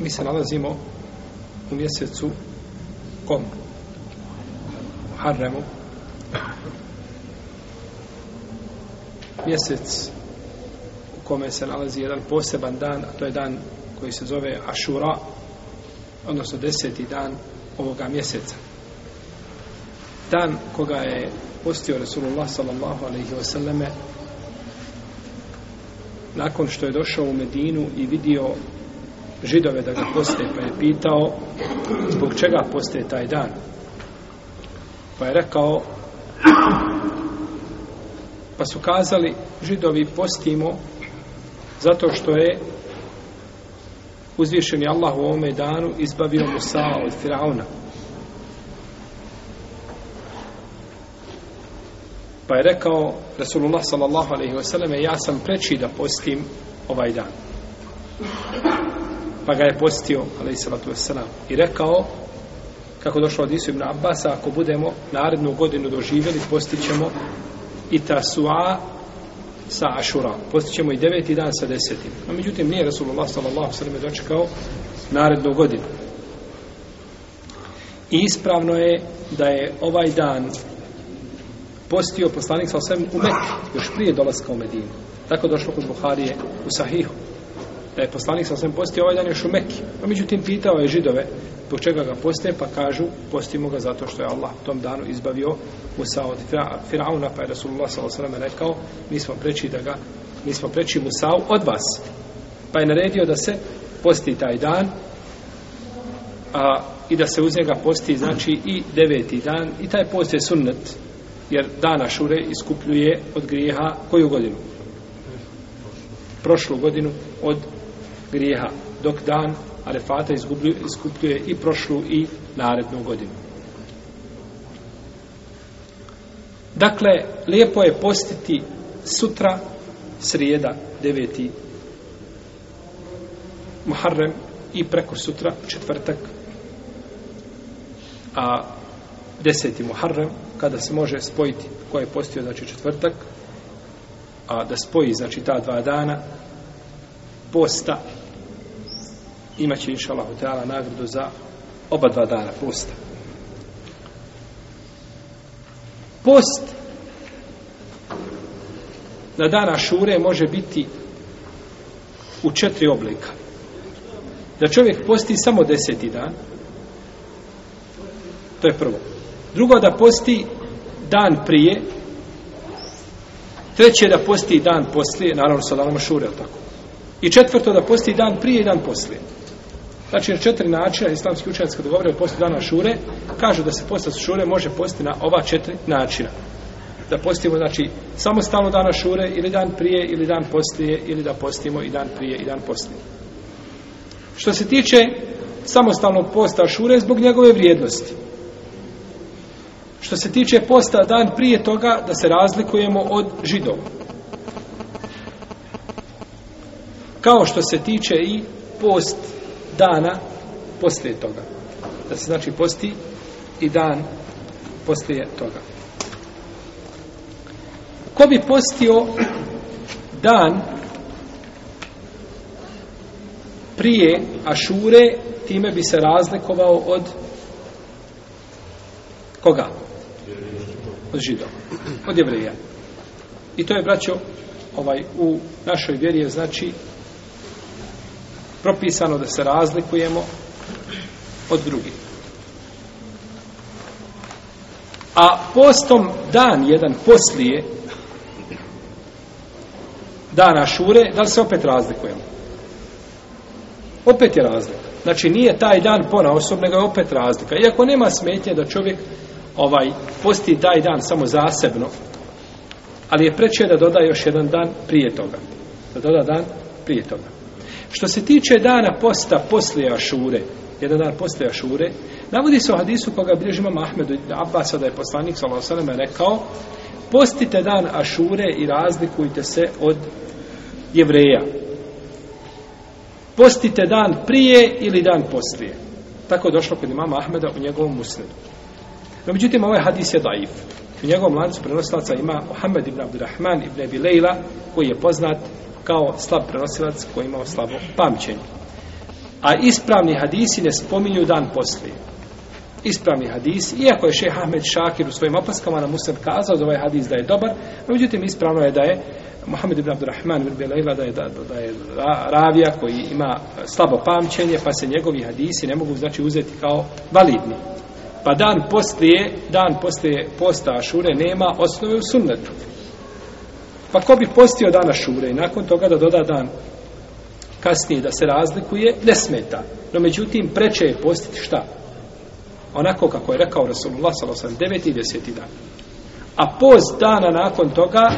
mi se nalazimo u mjesecu kom Harremu mjesec u kome se nalazi jedan poseban dan a to je dan koji se zove Ašura odnosno deseti dan ovoga mjeseca dan koga je postio Resulullah sallallahu alaihi wasallame nakon što je došao u Medinu i vidio židove da ga poste, pa je pitao zbog čega poste taj dan. Pa je rekao pa su kazali židovi postimo zato što je uzvišen je Allah u ovome danu izbavio Musa od Firauna. Pa je rekao Rasulullah sallallahu alaihi wa sallam ja sam preči da postim ovaj dan pa ga je postio alej salatu vesselam i rekao kako došao od Isu ibn Abbas ako budemo narednu godinu doživjeli postićemo i tasua sa Ašura. Postićemo i deveti dan sa desetim. A međutim, nije Rasulullah sallallahu sallam dočekao narednu godinu. I ispravno je da je ovaj dan postio poslanik sallallahu sallam u Mekke, još prije dolaska u Medinu. Tako došlo kod Buharije u Sahihu da je poslanik sa svem postio ovaj dan još u Mekki. A pa međutim, pitao je židove po čega ga postaje, pa kažu postimo ga zato što je Allah tom danu izbavio Musa od Firauna, pa je Rasulullah s.a.v. rekao mi smo preći da ga, mi smo preći Musa od vas. Pa je naredio da se posti taj dan a, i da se uz njega posti, znači i deveti dan i taj post je sunnet jer dana šure iskupljuje od grijeha koju godinu? prošlu godinu od grijeha, dok dan Arefata iskupljuje i prošlu i narednu godinu. Dakle, lijepo je postiti sutra, srijeda, deveti Muharrem i preko sutra, četvrtak, a deseti Muharrem, kada se može spojiti ko je postio, znači četvrtak, a da spoji, znači, ta dva dana posta imat će inša Allah nagradu za oba dva dana posta. Post na dana šure može biti u četiri oblika. Da čovjek posti samo deseti dan, to je prvo. Drugo, da posti dan prije, treće, da posti dan poslije, naravno sa danom šure, tako. I četvrto, da posti dan prije i dan poslije. Znači, na četiri načina islamski učenjaci kad govore o postu dana šure, kažu da se posta šure može posti na ova četiri načina. Da postimo, znači, samostalno dana šure, ili dan prije, ili dan poslije, ili da postimo i dan prije, i dan poslije. Što se tiče samostalnog posta šure, zbog njegove vrijednosti. Što se tiče posta dan prije toga, da se razlikujemo od židova. Kao što se tiče i post dana poslije toga. Da se znači posti i dan poslije toga. Ko bi postio dan prije Ašure, time bi se razlikovao od koga? Od židova. Od jevrija. I to je, braćo, ovaj, u našoj vjeri je, znači, propisano da se razlikujemo od drugih. A postom dan jedan poslije dana šure, da li se opet razlikujemo? Opet je razlika. Znači nije taj dan pona osob, nego je opet razlika. Iako nema smetnje da čovjek ovaj posti taj dan samo zasebno, ali je preče da doda još jedan dan prije toga. Da doda dan prije toga. Što se tiče dana posta poslije Ašure, jedan dan poslije Ašure, navodi se u hadisu koga bliži imam Ahmedu Abbas, da je poslanik s.a.v. rekao, postite dan Ašure i razlikujte se od jevreja. Postite dan prije ili dan poslije. Tako je došlo kod imama Ahmeda u njegovom muslimu. No, međutim, ovaj hadis je daif. U njegovom lancu prenoslaca ima Mohamed ibn Abdurrahman ibn Ebi Leila, koji je poznat kao slab prenosilac koji imao slabo pamćenje. A ispravni hadisi ne spominju dan poslije. Ispravni hadis, iako je šeha Ahmed Šakir u svojim opaskama na Musab kazao da ovaj hadis da je dobar, međutim ispravno je da je Mohamed ibn Abdurrahman ibn Bilejla da je, da, da je ravija koji ima slabo pamćenje, pa se njegovi hadisi ne mogu znači uzeti kao validni. Pa dan poslije, dan poslije posta Ašure nema osnove u sunnetu. Pa ko bi postio dana šure i nakon toga da doda dan kasnije da se razlikuje, ne smeta. No međutim, preče je postiti šta? Onako kako je rekao Rasulullah s.a.v. 9. i 10. dan. A post dana nakon toga,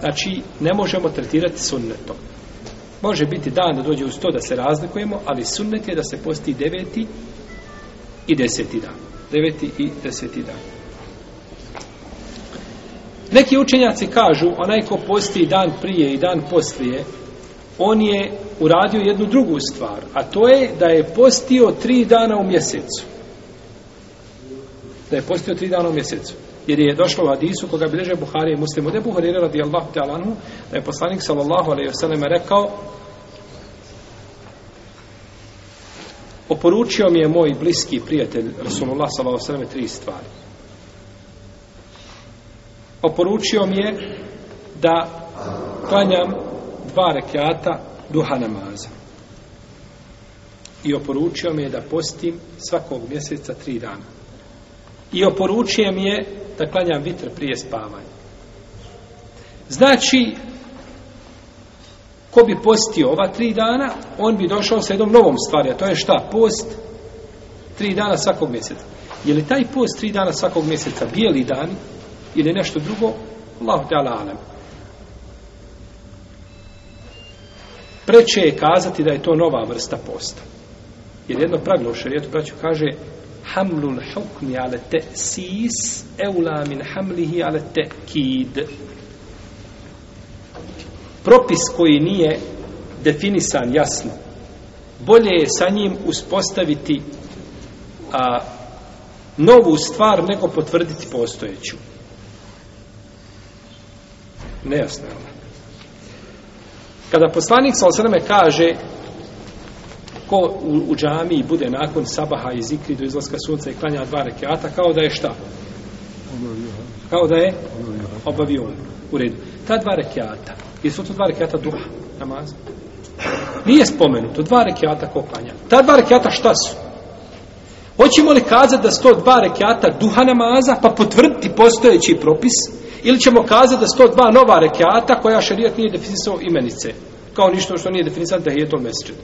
znači, ne možemo tretirati sunnetom. Može biti dan da dođe uz to da se razlikujemo, ali sunnet je da se posti 9. i 10. dan. 9. i 10. dan. Neki učenjaci kažu, onaj ko posti dan prije i dan poslije, on je uradio jednu drugu stvar, a to je da je postio tri dana u mjesecu. Da je postio tri dana u mjesecu. Jer je došlo u hadisu koga bileže Buhari i muslimu. Ne Buhari je radi Allah anhu, da je poslanik sallallahu alaihi wasallam rekao Oporučio mi je moj bliski prijatelj Rasulullah sallallahu alaihi wasallam tri stvari oporučio mi je da klanjam dva rekiata duha namaza. I oporučio mi je da postim svakog mjeseca tri dana. I oporučio mi je da klanjam vitr prije spavanja. Znači, ko bi postio ova tri dana, on bi došao sa jednom novom stvari, a to je šta? Post tri dana svakog mjeseca. Je li taj post tri dana svakog mjeseca bijeli dan ili nešto drugo, Allah ta'ala alem. Preče je kazati da je to nova vrsta posta. Jer jedno pravilo u šarijetu braću kaže hamlul hukmi ale te sis eula min hamlihi ale te kid. Propis koji nije definisan jasno, bolje je sa njim uspostaviti a, novu stvar nego potvrditi postojeću nejasno je ono. Kada poslanik sa osrme kaže ko u, u džami bude nakon sabaha i zikri do izlaska sunca i klanja dva rekiata, kao da je šta? Kao da je obavio u redu. Ta dva rekiata, jesu to dva rekiata duha namaz? Nije spomenuto, dva rekiata ko klanja. Ta dva rekiata šta su? Hoćemo li kazati da sto dva rekiata duha namaza, pa potvrditi postojeći propis, Ili ćemo kazati da su to dva nova rekiata koja šarijat nije definisao imenice. Kao ništa što nije definisan Tehijetul Mesjid.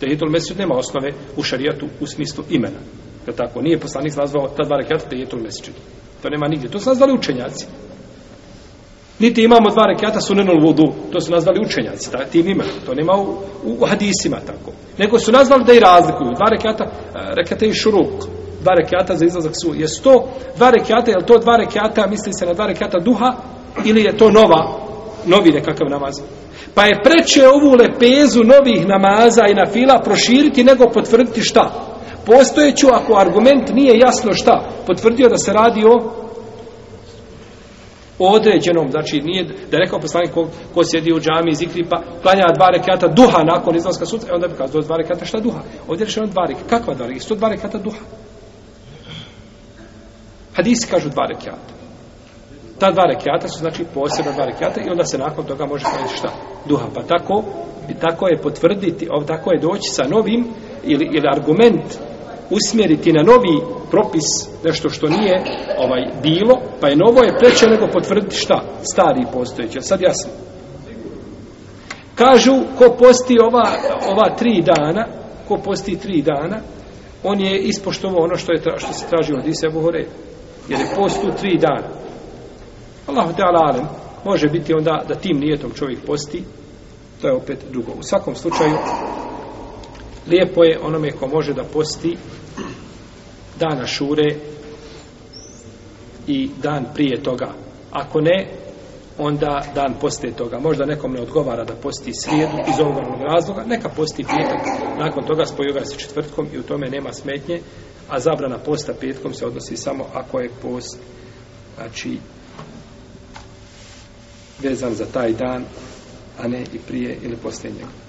Tehijetul Mesjid nema osnove u šarijatu u smislu imena. Je tako? Nije poslanik nazvao ta dva rekiata Tehijetul Mesjid. To nema nigdje. To su nazvali učenjaci. Niti imamo dva rekiata sunenul vudu. To su nazvali učenjaci, ta, tim imena. To nema u, u, u, hadisima tako. Nego su nazvali da i razlikuju. Dva rekiata, eh, rekiata i šuruk dva rekiata za izlazak su. Jesu to dva rekiata, je to dva rekiata, misli se na dva rekiata duha, ili je to nova, novi nekakav namaz? Pa je preće ovu lepezu novih namaza i na fila proširiti nego potvrditi šta? Postojeću ako argument nije jasno šta? Potvrdio da se radi o o određenom, znači nije da je rekao poslanik ko, ko sjedi u džami iz ikripa, klanja dva rekata duha nakon izlaska sutra, e, onda bi kazao dva rekata šta duha? Ovdje je rečeno dva rekata, kakva dva rekata? Sto dva rekata duha. Hadisi kažu dva rekiata. Ta dva rekiata su znači posebna dva rekiata i onda se nakon toga može kaći šta? Duha. Pa tako, tako je potvrditi, ov, tako je doći sa novim ili, ili argument usmjeriti na novi propis nešto što nije ovaj bilo, pa je novo je preče nego potvrditi šta? Stari postojeći. Sad jasno. Kažu, ko posti ova, ova tri dana, ko posti tri dana, on je ispoštovao ono što je što se traži od Isebu Horeja jer je postu tri dana. Allahu Teala Alem, može biti onda da tim nijetom čovjek posti, to je opet drugo. U svakom slučaju, lijepo je onome ko može da posti dana šure i dan prije toga. Ako ne, onda dan poste toga. Možda nekom ne odgovara da posti srijedu iz ovog razloga, neka posti petak. Nakon toga spojuje ga se četvrtkom i u tome nema smetnje a zabrana posta petkom se odnosi samo ako je post znači vezan za taj dan a ne i prije ili poslije njega